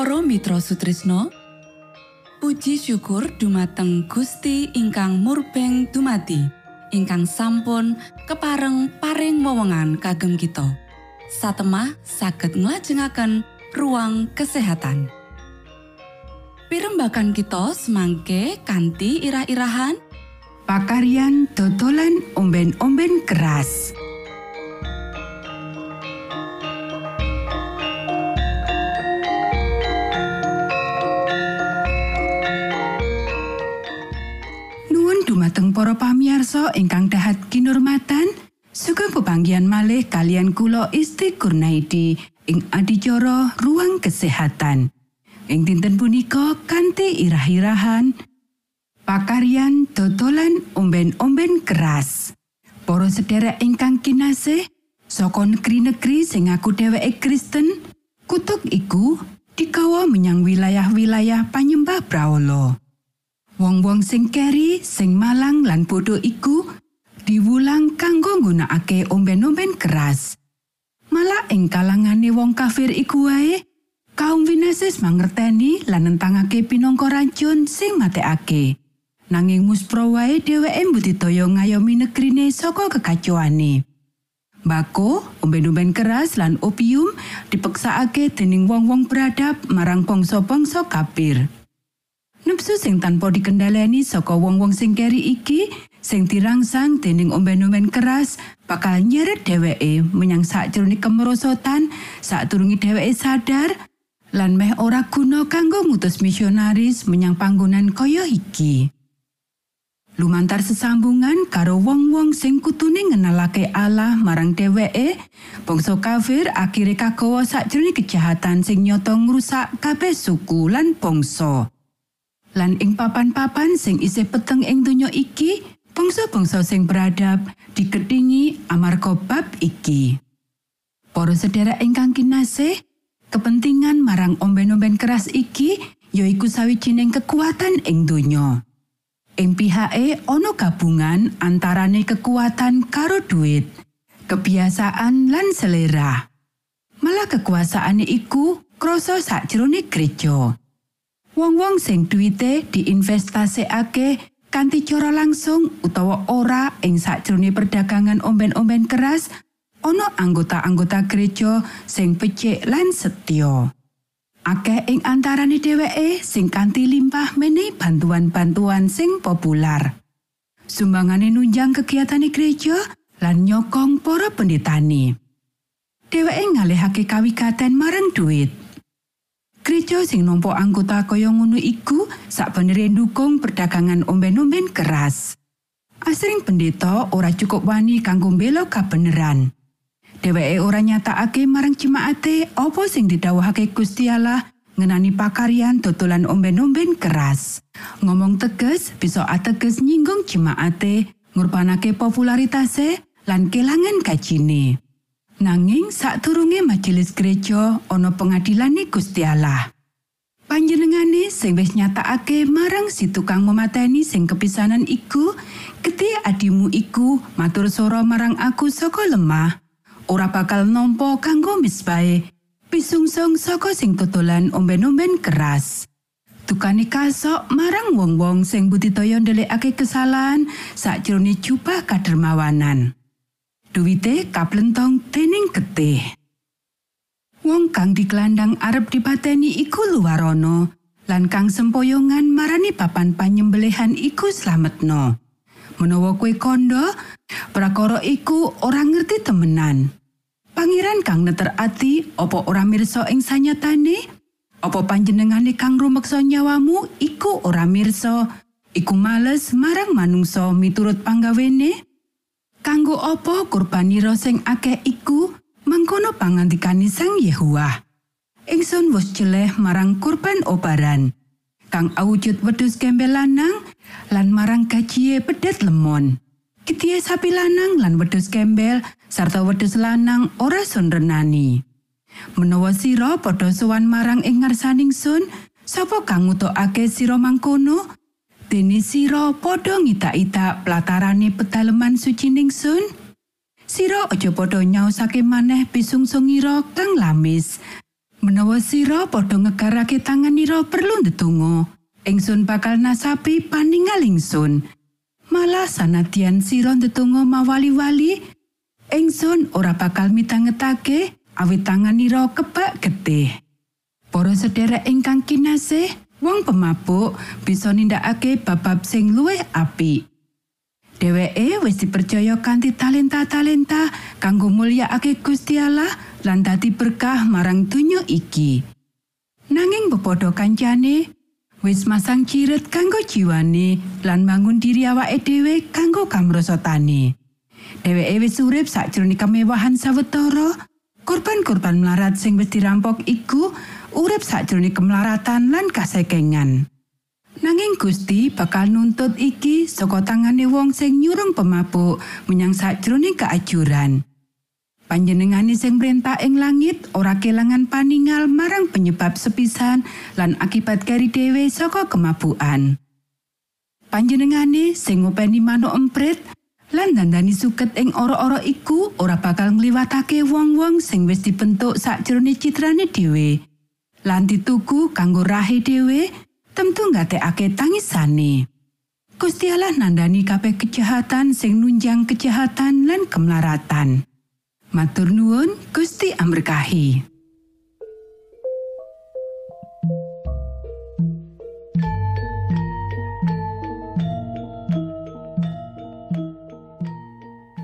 Mitra Sutrisno Puji syukur dumateng Gusti ingkang murbeng dumati ingkang sampun kepareng paring wewenngan kagem kita. Satemah saged nglajengaken ruang kesehatan. Pirembakan kita semangke kanthi irah-irahan. Pakarian dodolan omben-omben keras. Para pamiarsa ingkang dahat kinurmatan sugeng pepanggian malih kalian kulo Isti Kurnaidi ing adicara ruang kesehatan ing dinten punika kanthi irah-irahan pakarian dodolan omben-omben keras para sederek ingkang kinasih saka negeri-negeri sing aku dheweke Kristen kutuk iku dikawa menyang wilayah-wilayah panyembah Braolo. Wong-wong sing keri, sing malang lan bodho iku diwulang kanggo nggunakake omben-omben keras. Malah ing kalangane wong kafir iku wae, kaum winasis mangerteni lan nentangake pinangka racun sing matekake. Nanging muspro wae dheweke mbudidaya ngayomi negrine saka kekacauane. Bako, omben-omben keras lan opium dipeksakake dening wong-wong beradab marang bangsa-bangsa kafir. Nepsu sing tanpa dikendaleni saka wong-wong sing keri iki sing dirangsang dening omben-omben keras bakal nyeret dheweke menyang sakjroning kemerosotan sadurunge dheweke sadar lan meh ora guna kanggo ngutus misionaris menyang panggonan kaya iki. Lumantar sesambungan karo wong-wong sing kutune ngenalake Allah marang dheweke, bangsa kafir akhire kagawa sakjroning kejahatan sing nyoto ngrusak kabeh suku lan bangsa. Lan ing papan-papan sing isih peteng ing donya iki bangsa-bangsa sing beradab dikethingi amarga bab iki. Para sedherek ingkang kinasih kepentingan marang omben-omben keras iki yaiku sawijining kekuatan ing donya. Ing pihake ana gabungan antarane kekuatan karo duit kebiasaan lan selera. Malah kekuasaane iku krasa sakjroning gereja. Wong-wong sing duwite diinvestasikake kanthi cara langsung utawa ora ing sakjroning perdagangan omben-omben keras, ana anggota-anggota gereja sing becik lan setya. Akeh ing antarane dheweke sing kanthi limpah menehi bantuan-bantuan sing populer. Sumbangane nunjang kegiatan gereja lan nyokong para pendetani. Dheweke ngalihake kawigaten marang duit. Gereja sing nampa anggota kaya ngono iku sakbenere ndukung perdagangan omben-omben keras. Asring pendeta ora cukup wani kanggo mbela kabeneran. Dheweke ora nyatakake marang jemaate apa sing didhawuhake Gusti Allah ngenani pakaryan dodolan omben-omben keras. Ngomong teges bisa ateges nyinggung jemaate, ngurbanake popularitase lan kelangan gajine. Nanging sadurunge majelis gereja ana pengadilane Gusti Allah. Panjenengane sing wis nyatakake marang si tukang memateni sing kepisanan iku, gede adimu iku matur soro marang aku saka lemah. ora bakal nampa kanggo misbae pisungsung saka sing totolan omben-omben keras. Tukane kasok marang wong-wong sing budidaya ndelikake kesalahan sakjroning jubah kadermawanan. Duwite kaplentong dening getih. Wong kang diklandang arep dipateni iku luarono lan kang sempoyongan marani papan panyembelihan iku slametno. Menawa kue kondo, prakara iku ora ngerti temenan. Pangeran kang neter ati opo ora mirsa ing sanyatane? Apa panjenengane kang rumeksa nyawamu iku ora mirsa? Iku males marang manungsa miturut panggawene? Kanggo opo kurbanira sing akeh iku mangkono pangandikane Sang Yehuwa? Ingsun wis jeleh marang kurban obaran. Kang awujud wedhus gembel lanang lan marang gajie pedet lemon. Kitie sapi lanang lan wedhus gembel sarta wedhus lanang ora sunrenani. Menawa sira padha sowan marang ing ngarsaning sun, sapa kang ngutokake sira mangkono? Dene sira padha ngita-ita platarane pedaleman sucining sun? Sira aja padha nyaosake maneh pisungsungira kang lamis. Menawa sira padha ngegarake tanganira perlu ndedonga, ingsun bakal nasapi paningaling sun. Malah sanadyan sira ndedonga mawali-wali, Engsun ora bakal mitangetake awit tanganira kebak getih. Para sedherek ingkang kinasih, wong pemabuk bisa nindakake babab sing luwih apik. Dheweke wis dipercaya kanthi talenta-talenta kanggo mulyakake Gusti Allah lan dadi berkah marang donya iki. Nanging bepodo kancane, wis masang ciret kanggo jiwane lan bangun diri awake dhewe kanggo kamrosotane. Dheweke wis urip sakjroning kemewahan sawetara. Korban-korban melarat sing wis dirampok iku urip sakjroning kemelaratan lan kasekengan. Nanging Gusti bakal nuntut iki saka tangane wong sing nyurung pemabuk menyang sakjroning keajuran. Panjenengane sing perintah ing langit ora kelangan paningal marang penyebab sepisan lan akibat keri dhewe saka kemabukan. Panjenengane sing ngopeni manuk emprit lan dandani suket ing ora-ora iku ora bakal ngliwatake wong-wong sing wis dibentuk sakjroning citrane dhewe. Lan dituku kanggo rahe dhewe, tentu ngatekake tangisane. Gusti Allah nandani kabeh kejahatan sing nunjang kejahatan lan kemlaratan. Matur nuwun, Gusti amberkahi.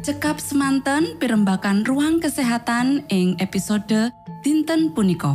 cekap semanten pimbakan ruang kesehatan ing episode dinten punika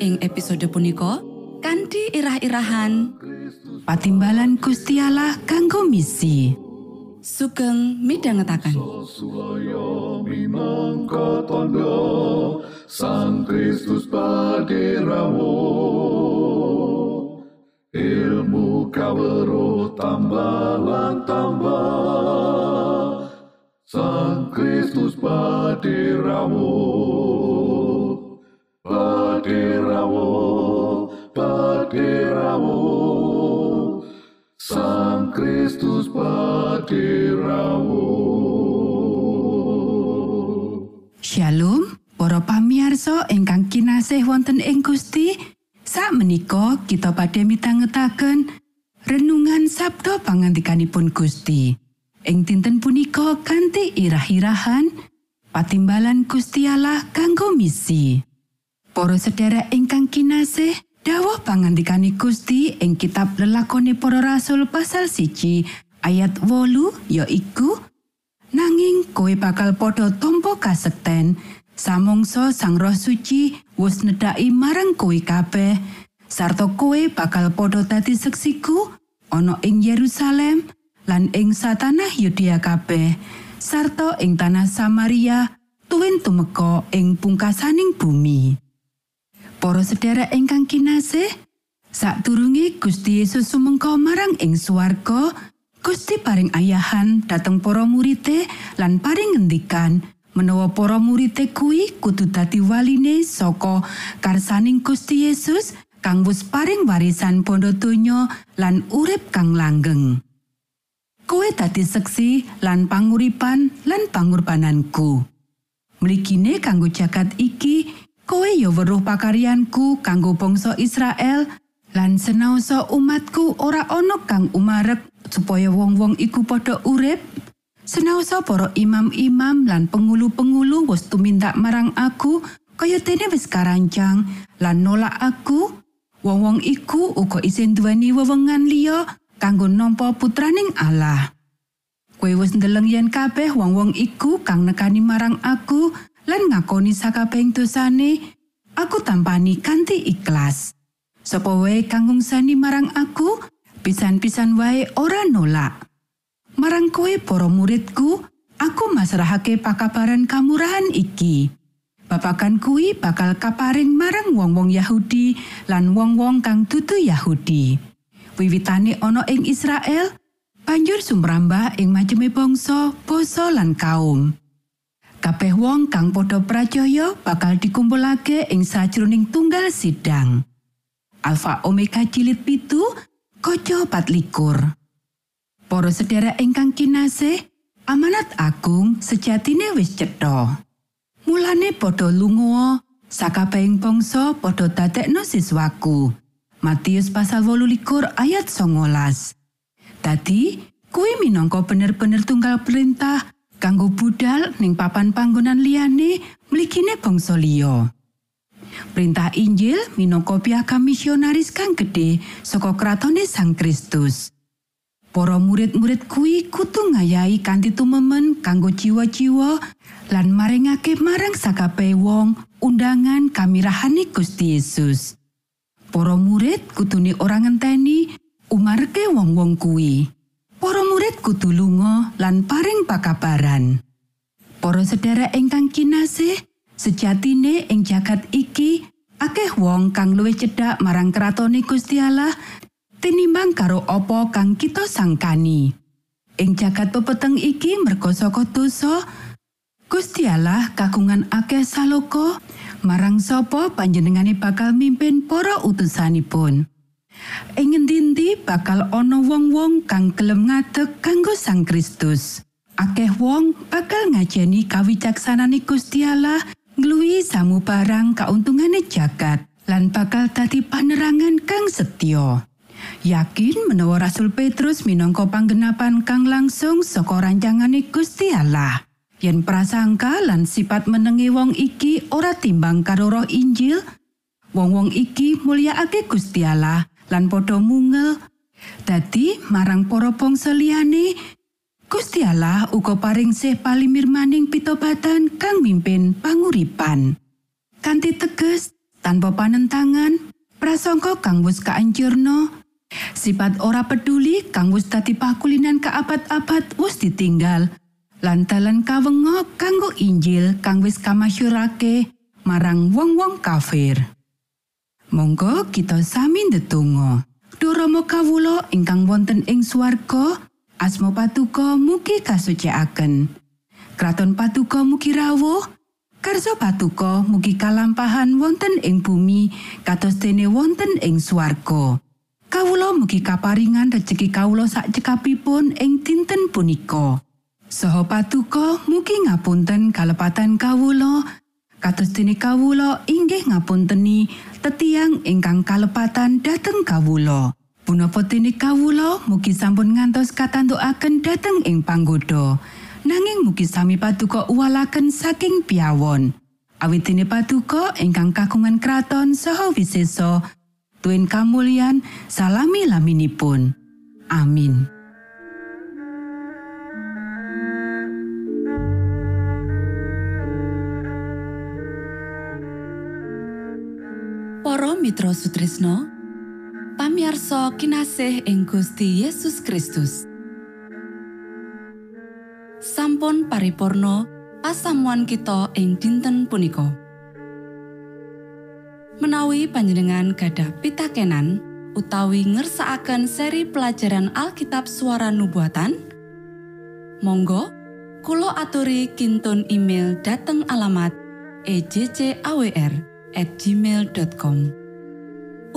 ing episode punika kanthi irah-irahan Patimbalan Gusti Allah kanggo misi. sugeng minangka tondo Sang Kristus paderawo Ilmu kawero tambah tambah Sang Kristus paderawo Paderawo Paderawo Sang Kristus paderawo Shalom, para pamiarsa ingkang kinasih wonten ing Gusti. Sak menika kita badhe mitangetaken renungan Sabda pangandikanipun Gusti. Ing dinten punika kanthi irah-irahan patimbalan Gusti Allah kanggo misi. Para sedherek ingkang kinasih, dawuh pangandikane Gusti ing kitab lelakone para rasul pasal siji ayat wolu yaiku Nanging kowe bakal padha tampa kasekten. Samangsa Sang Roh Suci wis nedhaki marang kowe kabeh. Sarta kowe bakal padha dadi seksiku ana ing Yerusalem lan ing satanah Yudea kabeh. Sarta ing tanah Samaria tuwin tumeka ing pungkasaning bumi. Para sedherek ingkang kinasih, sadurunge Gusti Yesus sumengka marang ing swarga, Gusti paring ayahan dateng para murite lan paring ngendikan menawa para murite kuwi kudu dadi waline saka karsaning Gusti Yesus kang wis paring warisan bondo donya lan urip kang langgeng. Kowe dadi seksi lan panguripan lan pangurbananku. Mligine kanggo jagat iki, kowe ya weruh pakaryanku kanggo bangsa Israel lan senaosa umatku ora ana kang umarek supaya wong-wong iku padha urip. Senaosa para imam-imam lan pengulu-pengulu wis tumindak marang aku kaya dene wis karancang lan nolak aku. Wong-wong iku uga isin duweni wewengan liya kanggo nampa putraning Allah. Kowe wis ndeleng yen kabeh wong-wong iku kang nekani marang aku lan ngakoni sakabehing dosane, aku tampani kanthi ikhlas. Sapa wae kang ngungsani marang aku, pisan-pisan wae ora nolak. Marang kowe para muridku, aku masrahake pakabaran kamurahan iki. Babagan kuwi bakal kaparing marang wong-wong Yahudi lan wong-wong kang dudu Yahudi. Wiwitane ana ing Israel, banjur sumrambah ing maceme bangsa, basa lan kaum. Kabeh wong kang padha pracaya bakal dikumpulake ing sajroning tunggal sidang. Alfa Omega jilid pitu, kaca pat likur. Sedherek ingkang kinasih, amanat agung sejatine wis cetha. Mulane padha lunga, sakabehing bangsa padha dadekno siswaku. Matius pasal 28 ayat 19. Dadi, kuwi minangka bener-bener tunggal perintah kanggo budal ning papan panggonan liyane mligine bangsa liya. Perintah Injil minangka piagam misionaris kang gedhe saka kratone Sang Kristus. Para murid-murid kuwi kudu ngayahi kanthi tumemen kanggo jiwa-jiwa lan maringake marang sakabeh wong undangan kamirahane Gusti Yesus. Para murid kudune ora ngenteni umarke wong-wong kuwi. Murid kudu lunga lan paring pakabaran. Para sedherek ingkang kinasih, sejatine ing jagat iki akeh wong kang luwih cedhak marang kratone Gusti Allah tinimbang karo apa kang kita sangkani. Ing jagat pepeteng iki merga saka dosa, Gusti Allah kagungan akeh saloka marang sapa panjenengane bakal mimpin para utusanipun. Ing ngendi bakal ana wong-wong kang gelem ngadeg kanggo Sang Kristus. Akeh wong bakal ngajeni kawicaksanane Gusti Allah ngluwi samubarang kauntungane jagat lan bakal dadi panerangan kang setya. Yakin menawa Rasul Petrus minangka panggenapan kang langsung saka rancangane Gusti Allah. Yen prasangka lan sifat menenge wong iki ora timbang karo roh Injil, wong-wong iki mulyakake Gusti Allah lan padha mungel. Dadi marang para bangsa liyane, Gusti Allah uga paring sih palimirmaning pitobatan kang mimpin panguripan. Kanthi teges, tanpa panentangan, prasangka kang wis kaancurna, sifat ora peduli kang wis dadi pakulinan ka abad-abad wis ditinggal. Lan dalan kawenga kanggo Injil kang wis kamasyurake marang wong-wong kafir. Monggo kita sami ndedonga. Duh Rama kawula ingkang wonten ing swarga, asma patuko mugi kasucikaken. Kraton patuko mugi rawuh, karso patuko mugi kalampahan wonten ing bumi kados dene wonten ing swarga. Kawula mugi kaparingan rejeki kawula sak cekapipun ing dinten punika. Saha patuko mugi ngapunten kalepatan kawula kados dene kawula inggih ngapunteni tetiang ingkang kalepatan dhateng kawula. Punapa dene kawula mugi sampun ngantos katantukaken dhateng ing panggoda. Nanging mugi sami paduka uwalaken saking piawon. Awit dene paduka ingkang kagungan kraton saha wisesa tuen kamulyan salami laminipun. Amin. Mitra Sutrisno pamiarsa kinasih ing Gusti Yesus Kristus. Sampun paripurno pasamuan kita ing dinten punika. Menawi panjenengan gadah pitakenan utawi ngersaakan seri pelajaran Alkitab suara nubuatan Monggo Kulo aturi kinton email dateng alamat ejcawr at gmail.com